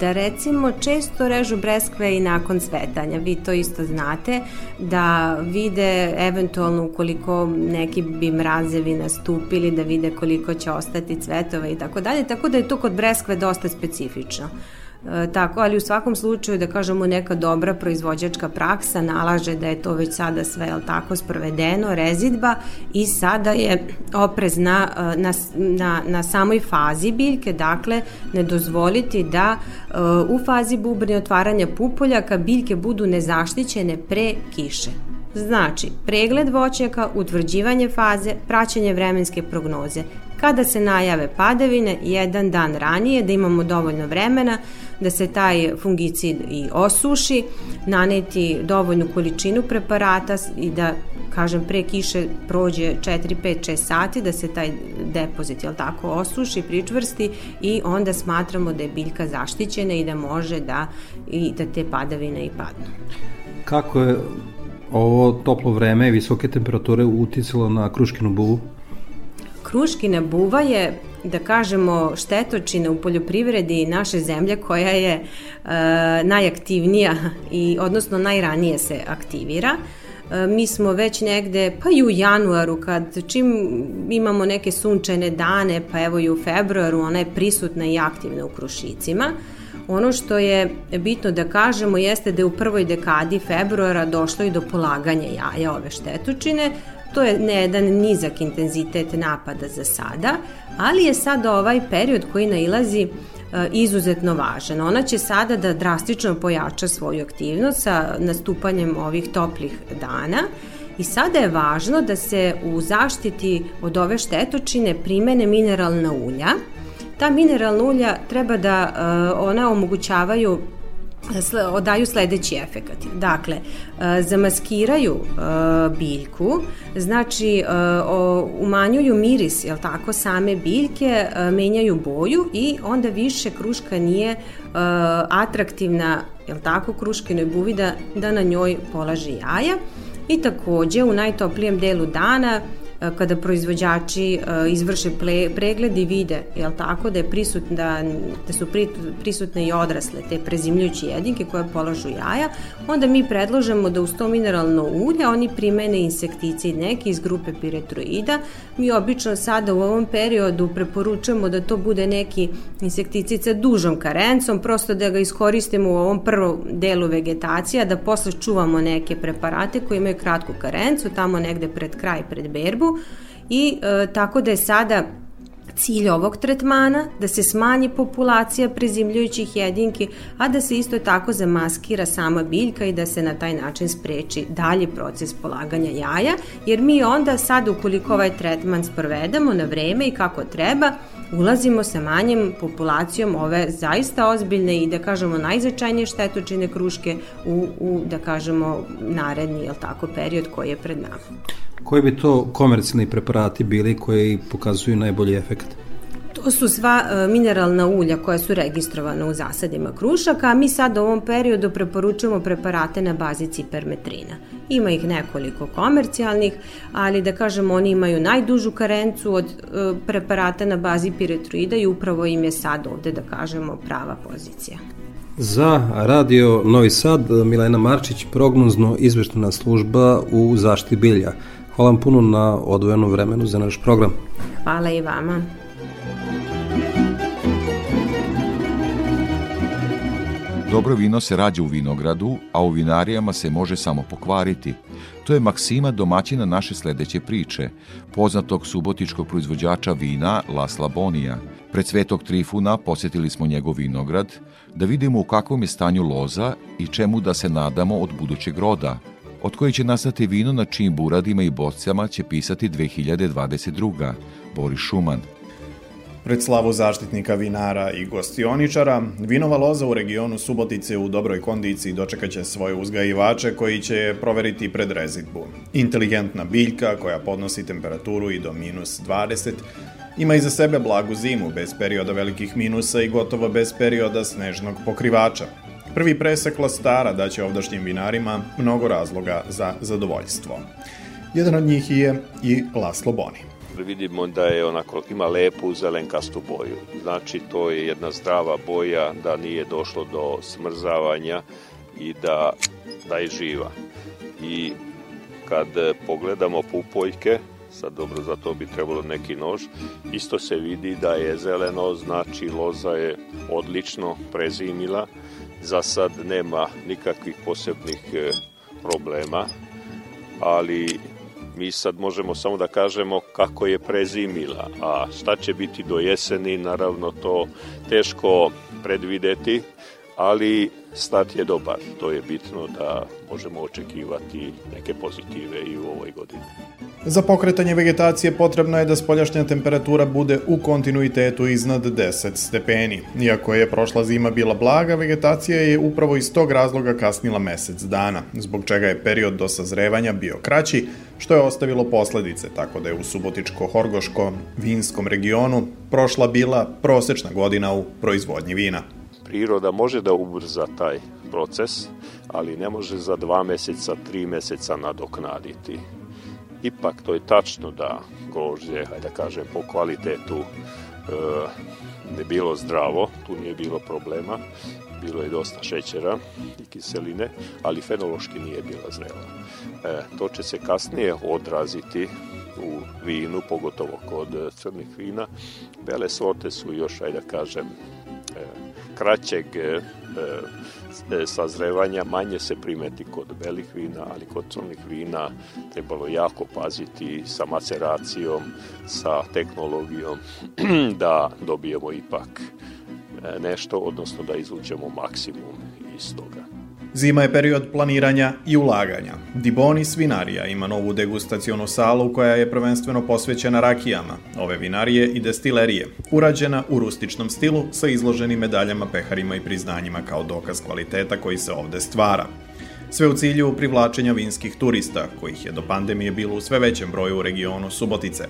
da recimo često režu breskve i nakon svetanja. Vi to isto znate, da vide eventualno ukoliko neki bi mrazevi nastupili, da vide koliko će ostati cvetova i tako dalje. Tako da je to kod breskve dosta specifično. E, tako, ali u svakom slučaju da kažemo neka dobra proizvođačka praksa nalaže da je to već sada sve jel tako sprovedeno, rezidba i sada je oprez na, e, na, na, na samoj fazi biljke, dakle ne dozvoliti da e, u fazi bubrne otvaranja pupoljaka biljke budu nezaštićene pre kiše. Znači, pregled voćnjaka, utvrđivanje faze, praćenje vremenske prognoze. Kada se najave padavine, jedan dan ranije, da imamo dovoljno vremena, da se taj fungicid i osuši, naneti dovoljnu količinu preparata i da kažem pre kiše prođe 4, 5, 6 sati da se taj depozit jel tako osuši, pričvrsti i onda smatramo da je biljka zaštićena i da može da i da te padavine i padnu. Kako je ovo toplo vreme i visoke temperature uticalo na kruškinu buvu? Kruškina buva je da kažemo štetočina u poljoprivredi naše zemlje koja je e, najaktivnija i odnosno najranije se aktivira. E, mi smo već negde, pa i u januaru, kad čim imamo neke sunčane dane, pa evo i u februaru, ona je prisutna i aktivna u Krušicima. Ono što je bitno da kažemo jeste da je u prvoj dekadi februara došlo i do polaganja jaja ove štetočine, To je ne jedan nizak intenzitet napada za sada, ali je sada ovaj period koji nailazi e, izuzetno važan. Ona će sada da drastično pojača svoju aktivnost sa nastupanjem ovih toplih dana i sada je važno da se u zaštiti od ove štetočine primene mineralna ulja. Ta mineralna ulja treba da e, ona omogućavaju odaju sledeći efekat. Dakle, e, zamaskiraju e, biljku, znači e, umanjuju miris, jel tako, same biljke, menjaju boju i onda više kruška nije atraktivna, jel tako, kruškinoj buvi da, da na njoj polaže jaja. I takođe u najtoplijem delu dana kada proizvođači e, izvrše pregled i vide, jel tako, da je prisutna, da, da su prisutne i odrasle te prezimljujuće jedinke koje polažu jaja, onda mi predložemo da uz to mineralno ulje oni primene insekticid neki iz grupe piretroida. Mi obično sada u ovom periodu preporučujemo da to bude neki insekticid sa dužom karencom, prosto da ga iskoristimo u ovom prvom delu vegetacija, da posle čuvamo neke preparate koji imaju kratku karencu, tamo negde pred kraj, pred berbu, i e, tako da je sada cilj ovog tretmana da se smanji populacija prezimljujućih jedinki, a da se isto tako zamaskira sama biljka i da se na taj način spreči dalji proces polaganja jaja, jer mi onda sad ukoliko ovaj tretman sprovedemo na vreme i kako treba, ulazimo sa manjem populacijom ove zaista ozbiljne i da kažemo najzačajnije štetočine kruške u, u da kažemo naredni jel tako, period koji je pred nama. Koji bi to komercijalni preparati bili koji pokazuju najbolji efekt? To su sva e, mineralna ulja koja su registrovana u zasadima krušaka, a mi sad u ovom periodu preporučujemo preparate na bazi cipermetrina. Ima ih nekoliko komercijalnih, ali da kažemo oni imaju najdužu karencu od e, preparata na bazi piretroida i upravo im je sad ovde da kažemo prava pozicija. Za radio Novi Sad Milena Marčić, prognozno izveštena služba u zaštiti bilja. Hvala vam puno na odvojenom vremenu za naš program. Hvala i vama. Dobro vino se rađa u vinogradu, a u vinarijama se može samo pokvariti. To je maksima domaćina naše sledeće priče, poznatog subotičkog proizvođača vina Lasla Bonija. Pred Svetog Trifuna posetili smo njegov vinograd, da vidimo u kakvom je stanju loza i čemu da se nadamo od budućeg roda – od koje će nastati vino na čijim buradima i bocama će pisati 2022. Boris Šuman. Pred slavu zaštitnika vinara i gostioničara, vinova loza u regionu Subotice u dobroj kondiciji dočekaće svoje uzgajivače koji će je proveriti pred rezidbu. Inteligentna biljka koja podnosi temperaturu i do minus 20, ima iza sebe blagu zimu bez perioda velikih minusa i gotovo bez perioda snežnog pokrivača. Prvi presek lastara daće ovdašnjim vinarima mnogo razloga za zadovoljstvo. Jedan od njih je i Laslo Boni. Vidimo da je onako, ima lepu zelenkastu boju. Znači to je jedna zdrava boja, da nije došlo do smrzavanja i da, da je živa. I kad pogledamo pupoljke, sad dobro za to bi trebalo neki nož, isto se vidi da je zeleno, znači loza je odlično prezimila, Za sad nema nikakvih posebnih e, problema, ali mi sad možemo samo da kažemo kako je prezimila, a šta će biti do jeseni, naravno to teško predvideti, ali stat je dobar. To je bitno da možemo očekivati neke pozitive i u ovoj godini. Za pokretanje vegetacije potrebno je da spoljašnja temperatura bude u kontinuitetu iznad 10 stepeni. Iako je prošla zima bila blaga, vegetacija je upravo iz tog razloga kasnila mesec dana, zbog čega je period do sazrevanja bio kraći, što je ostavilo posledice, tako da je u Subotičko-Horgoškom vinskom regionu prošla bila prosečna godina u proizvodnji vina. Priroda može da ubrza taj proces, ali ne može za dva meseca, tri meseca nadoknaditi ipak to je tačno da grožđe, hajde da kažem, po kvalitetu e, ne bilo zdravo, tu nije bilo problema, bilo je dosta šećera i kiseline, ali fenološki nije bila zrela. E, to će se kasnije odraziti u vinu, pogotovo kod crnih vina. Bele sorte su još, ajde da kažem, e, kraćeg e, E, sazrevanja manje se primeti kod belih vina, ali kod crnih vina trebalo jako paziti sa maceracijom, sa tehnologijom *clears throat* da dobijemo ipak e, nešto, odnosno da izvučemo maksimum iz toga. Zima je period planiranja i ulaganja. Diboni Svinarija ima novu degustacionu salu koja je prvenstveno posvećena rakijama, ove vinarije i destilerije, urađena u rustičnom stilu sa izloženim medaljama, peharima i priznanjima kao dokaz kvaliteta koji se ovde stvara. Sve u cilju privlačenja vinskih turista, kojih je do pandemije bilo u sve većem broju u regionu Subotice.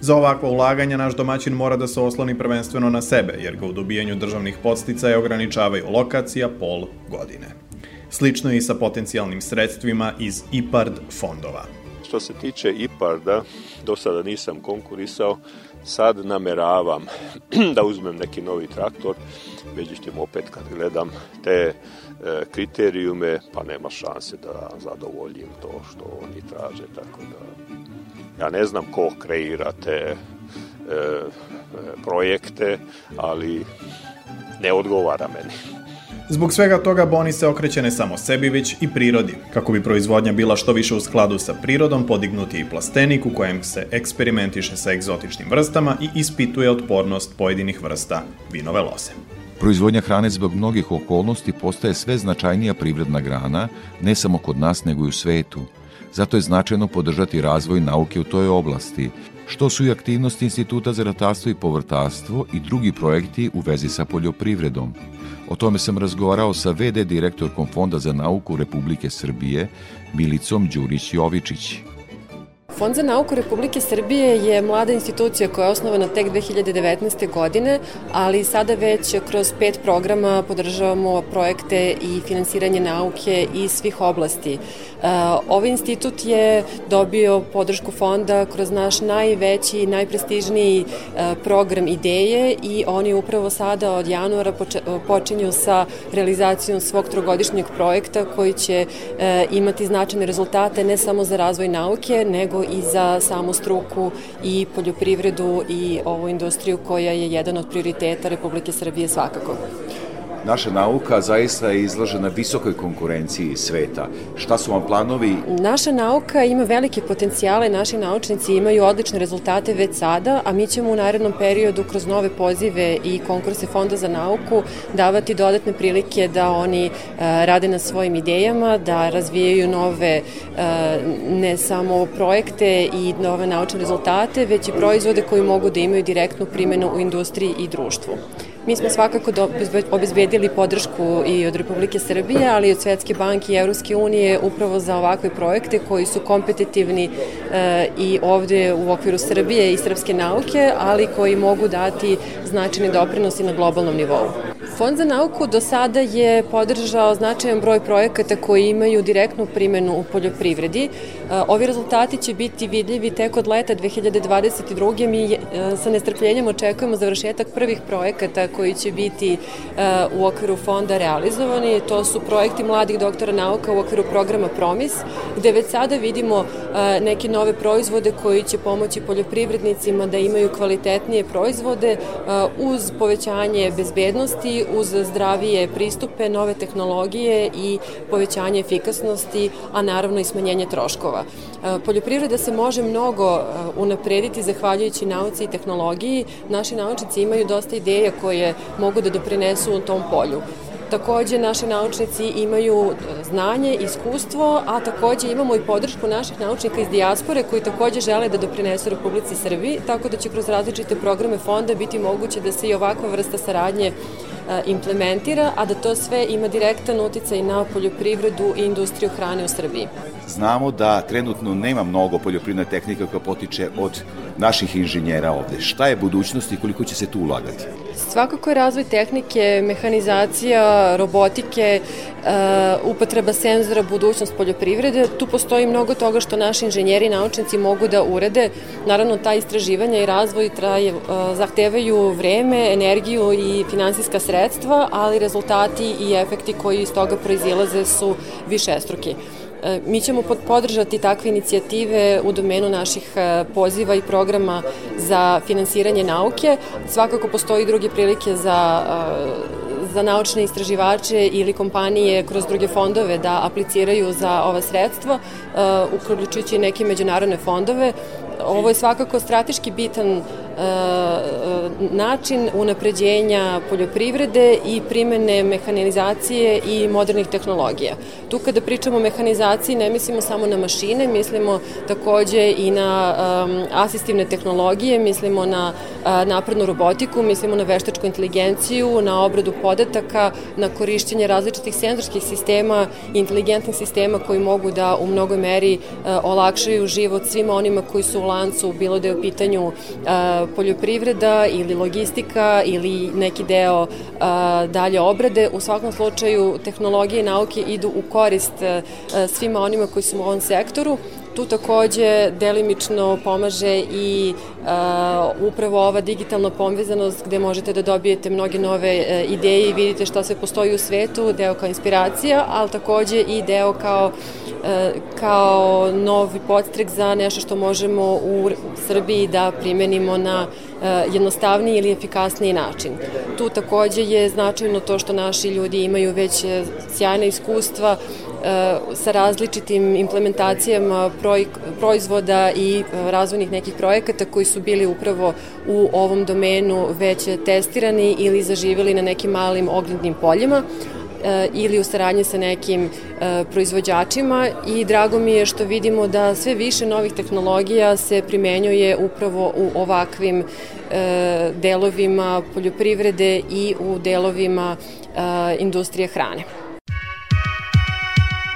Za ovakvo ulaganje naš domaćin mora da se osloni prvenstveno na sebe, jer ga u dobijanju državnih podsticaja ograničavaju lokacija pol godine. Slično je i sa potencijalnim sredstvima iz IPARD fondova. Što se tiče IPARD-a, do sada nisam konkurisao, sad nameravam *clears throat* da uzmem neki novi traktor, međutim opet kad gledam te e, kriterijume, pa nema šanse da zadovoljim to što oni traže, tako da ja ne znam ko kreira te e, e, projekte, ali ne odgovara meni. Zbog svega toga Boni se okreće ne samo sebi, već i prirodi. Kako bi proizvodnja bila što više u skladu sa prirodom, podignuti i plastenik u kojem se eksperimentiše sa egzotičnim vrstama i ispituje otpornost pojedinih vrsta vinove loze. Proizvodnja hrane zbog mnogih okolnosti postaje sve značajnija privredna grana, ne samo kod nas nego i u svetu. Zato je značajno podržati razvoj nauke u toj oblasti, što su i aktivnosti Instituta za ratarstvo i povrtarstvo i drugi projekti u vezi sa poljoprivredom. O tome sam razgovarao sa VD direktorkom Fonda za nauku Republike Srbije, Milicom Đurić-Jovičić. Fond za nauku Republike Srbije je mlada institucija koja je osnovana tek 2019. godine, ali sada već kroz pet programa podržavamo projekte i finansiranje nauke iz svih oblasti. Uh, ovaj institut je dobio podršku fonda kroz naš najveći i najprestižniji uh, program ideje i oni upravo sada od januara počinju sa realizacijom svog trogodišnjeg projekta koji će uh, imati značajne rezultate ne samo za razvoj nauke, nego i za samu struku i poljoprivredu i ovu industriju koja je jedan od prioriteta Republike Srbije svakako naša nauka zaista je izložena visokoj konkurenciji sveta. Šta su vam planovi? Naša nauka ima velike potencijale, naši naučnici imaju odlične rezultate već sada, a mi ćemo u narednom periodu kroz nove pozive i konkurse Fonda za nauku davati dodatne prilike da oni e, rade na svojim idejama, da razvijaju nove e, ne samo projekte i nove naučne rezultate, već i proizvode koji mogu da imaju direktnu primjenu u industriji i društvu. Mi smo svakako obezbedili podršku i od Republike Srbije, ali i od Svetske banke i Evropske unije upravo za ovakve projekte koji su kompetitivni e, i ovde u okviru Srbije i srpske nauke, ali koji mogu dati značajni doprinosi na globalnom nivou. Fond za nauku do sada je podržao značajan broj projekata koji imaju direktnu primenu u poljoprivredi. E, ovi rezultati će biti vidljivi tek od leta 2022. Mi e, sa nestrpljenjem očekujemo završetak prvih projekata koji će biti e, u okviru fonda realizovani. To su projekti mladih doktora nauka u okviru programa Promis, gde već sada vidimo neke nove proizvode koji će pomoći poljoprivrednicima da imaju kvalitetnije proizvode uz povećanje bezbednosti, uz zdravije pristupe, nove tehnologije i povećanje efikasnosti, a naravno i smanjenje troškova. E, poljoprivreda se može mnogo e, unaprediti zahvaljujući nauci i tehnologiji. Naši naučnici imaju dosta ideja koje mogu da doprinesu u tom polju. Takođe, naši naučnici imaju e, znanje, iskustvo, a takođe imamo i podršku naših naučnika iz dijaspore koji takođe žele da doprinesu Republici Srbiji, tako da će kroz različite programe fonda biti moguće da se i ovakva vrsta saradnje implementira, a da to sve ima direktan uticaj na poljoprivredu i industriju hrane u Srbiji. Znamo da trenutno nema mnogo poljoprivredne tehnike koja potiče od naših inženjera ovde. Šta je budućnost i koliko će se tu ulagati? Svakako je razvoj tehnike, mehanizacija, robotike, upotreba senzora, budućnost poljoprivrede. Tu postoji mnogo toga što naši inženjeri i naučnici mogu da urede. Naravno, ta istraživanja i razvoj traje, zahtevaju vreme, energiju i finansijska sredstva, ali rezultati i efekti koji iz toga proizilaze su višestruki. E, mi ćemo podržati takve inicijative u domenu naših e, poziva i programa za finansiranje nauke. Svakako postoji druge prilike za e, za naučne istraživače ili kompanije kroz druge fondove da apliciraju za ova sredstva, uključujući neke međunarodne fondove. Ovo je svakako strateški bitan način unapređenja poljoprivrede i primene mehanizacije i modernih tehnologija. Tu kada pričamo o mehanizaciji ne mislimo samo na mašine, mislimo takođe i na asistivne tehnologije, mislimo na uh, naprednu robotiku, mislimo na veštačku inteligenciju, na obradu podataka, na korišćenje različitih senzorskih sistema inteligentnih sistema koji mogu da u mnogoj meri uh, olakšaju život svima onima koji su u lancu, bilo da je u pitanju poljoprivreda ili logistika ili neki deo dalje obrade. U svakom slučaju tehnologije i nauke idu u korist svima onima koji su u ovom sektoru. Tu takođe delimično pomaže i uh, upravo ova digitalna povezanost gde možete da dobijete mnoge nove uh, ideje i vidite šta sve postoji u svetu, deo kao inspiracija, ali takođe i deo kao, uh, kao novi podstrek za nešto što možemo u Srbiji da primenimo na jednostavniji ili efikasniji način. Tu takođe je značajno to što naši ljudi imaju već sjajna iskustva sa različitim implementacijama proizvoda i e, razvojnih nekih projekata koji su bili upravo u ovom domenu već testirani ili zaživjeli na nekim malim ognjednim poljima e, ili u saradnji sa nekim e, proizvođačima i drago mi je što vidimo da sve više novih tehnologija se primenjuje upravo u ovakvim delovima poljoprivrede i u delovima industrije hrane.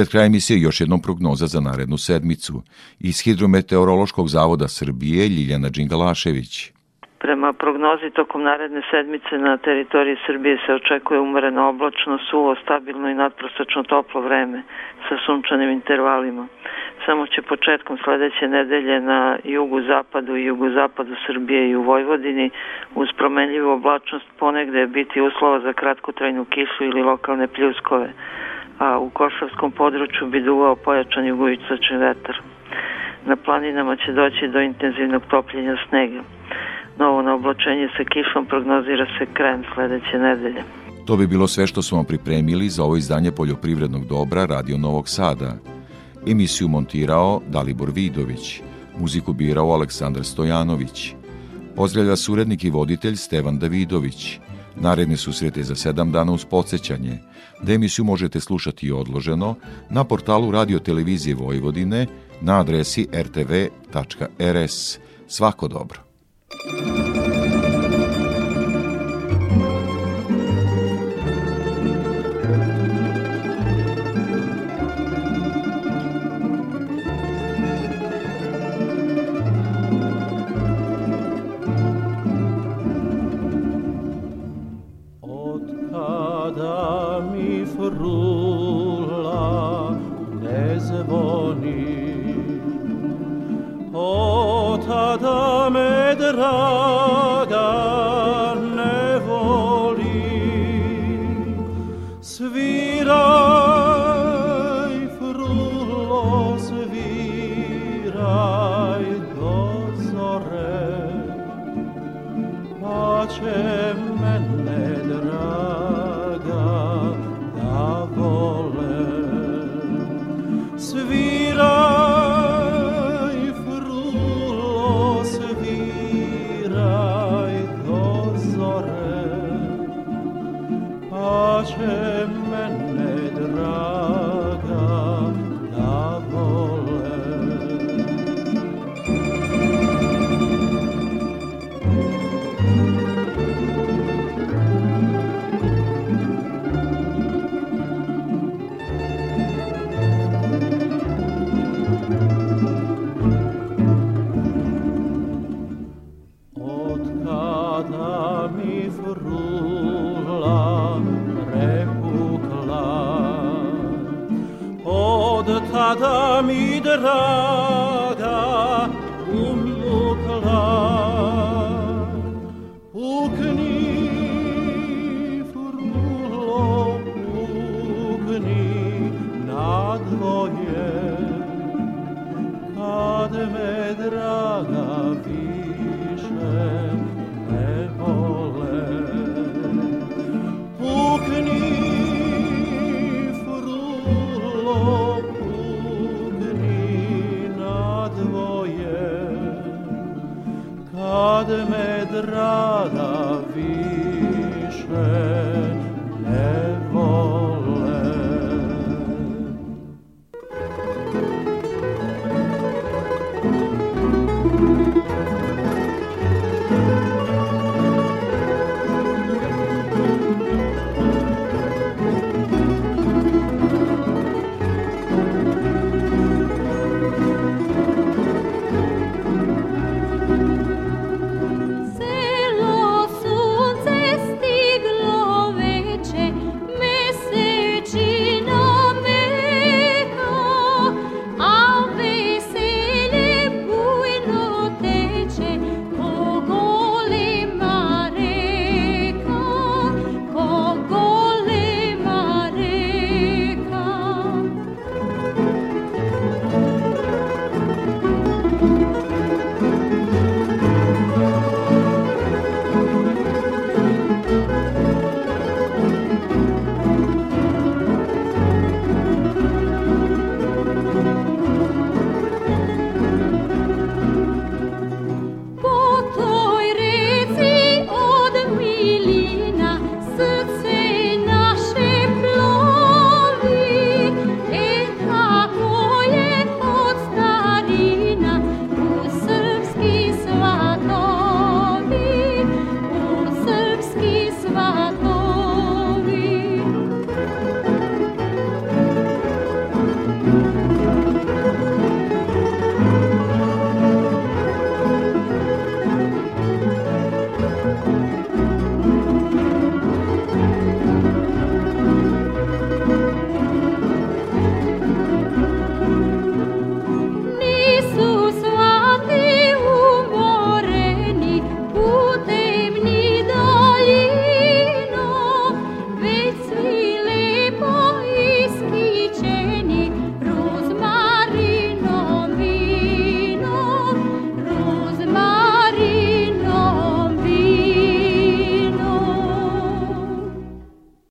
pred kraj emisije još jednom prognoza za narednu sedmicu. Iz Hidrometeorološkog zavoda Srbije Ljiljana Đingalašević. Prema prognozi tokom naredne sedmice na teritoriji Srbije se očekuje umereno oblačno, suvo, stabilno i nadprosečno toplo vreme sa sunčanim intervalima. Samo će početkom sledeće nedelje na jugu zapadu i jugu zapadu Srbije i u Vojvodini uz promenljivu oblačnost ponegde biti uslova za kratkotrajnu kišu ili lokalne pljuskove a u Košavskom području bi duvao pojačan jugoistočni vetar. Na planinama će doći do intenzivnog topljenja snega. novo na oblačenje sa kišom prognozira se krajem sledeće nedelje. To bi bilo sve što smo pripremili za ovo izdanje poljoprivrednog dobra Radio Novog Sada. Emisiju montirao Dalibor Vidović, muziku birao Aleksandar Stojanović. Pozdravlja surednik i voditelj Stevan Davidović. Naredne susrete za sedam dana uz podsjećanje, da emisiju možete slušati odloženo na portalu Radio Televizije Vojvodine na adresi rtv.rs. Svako dobro.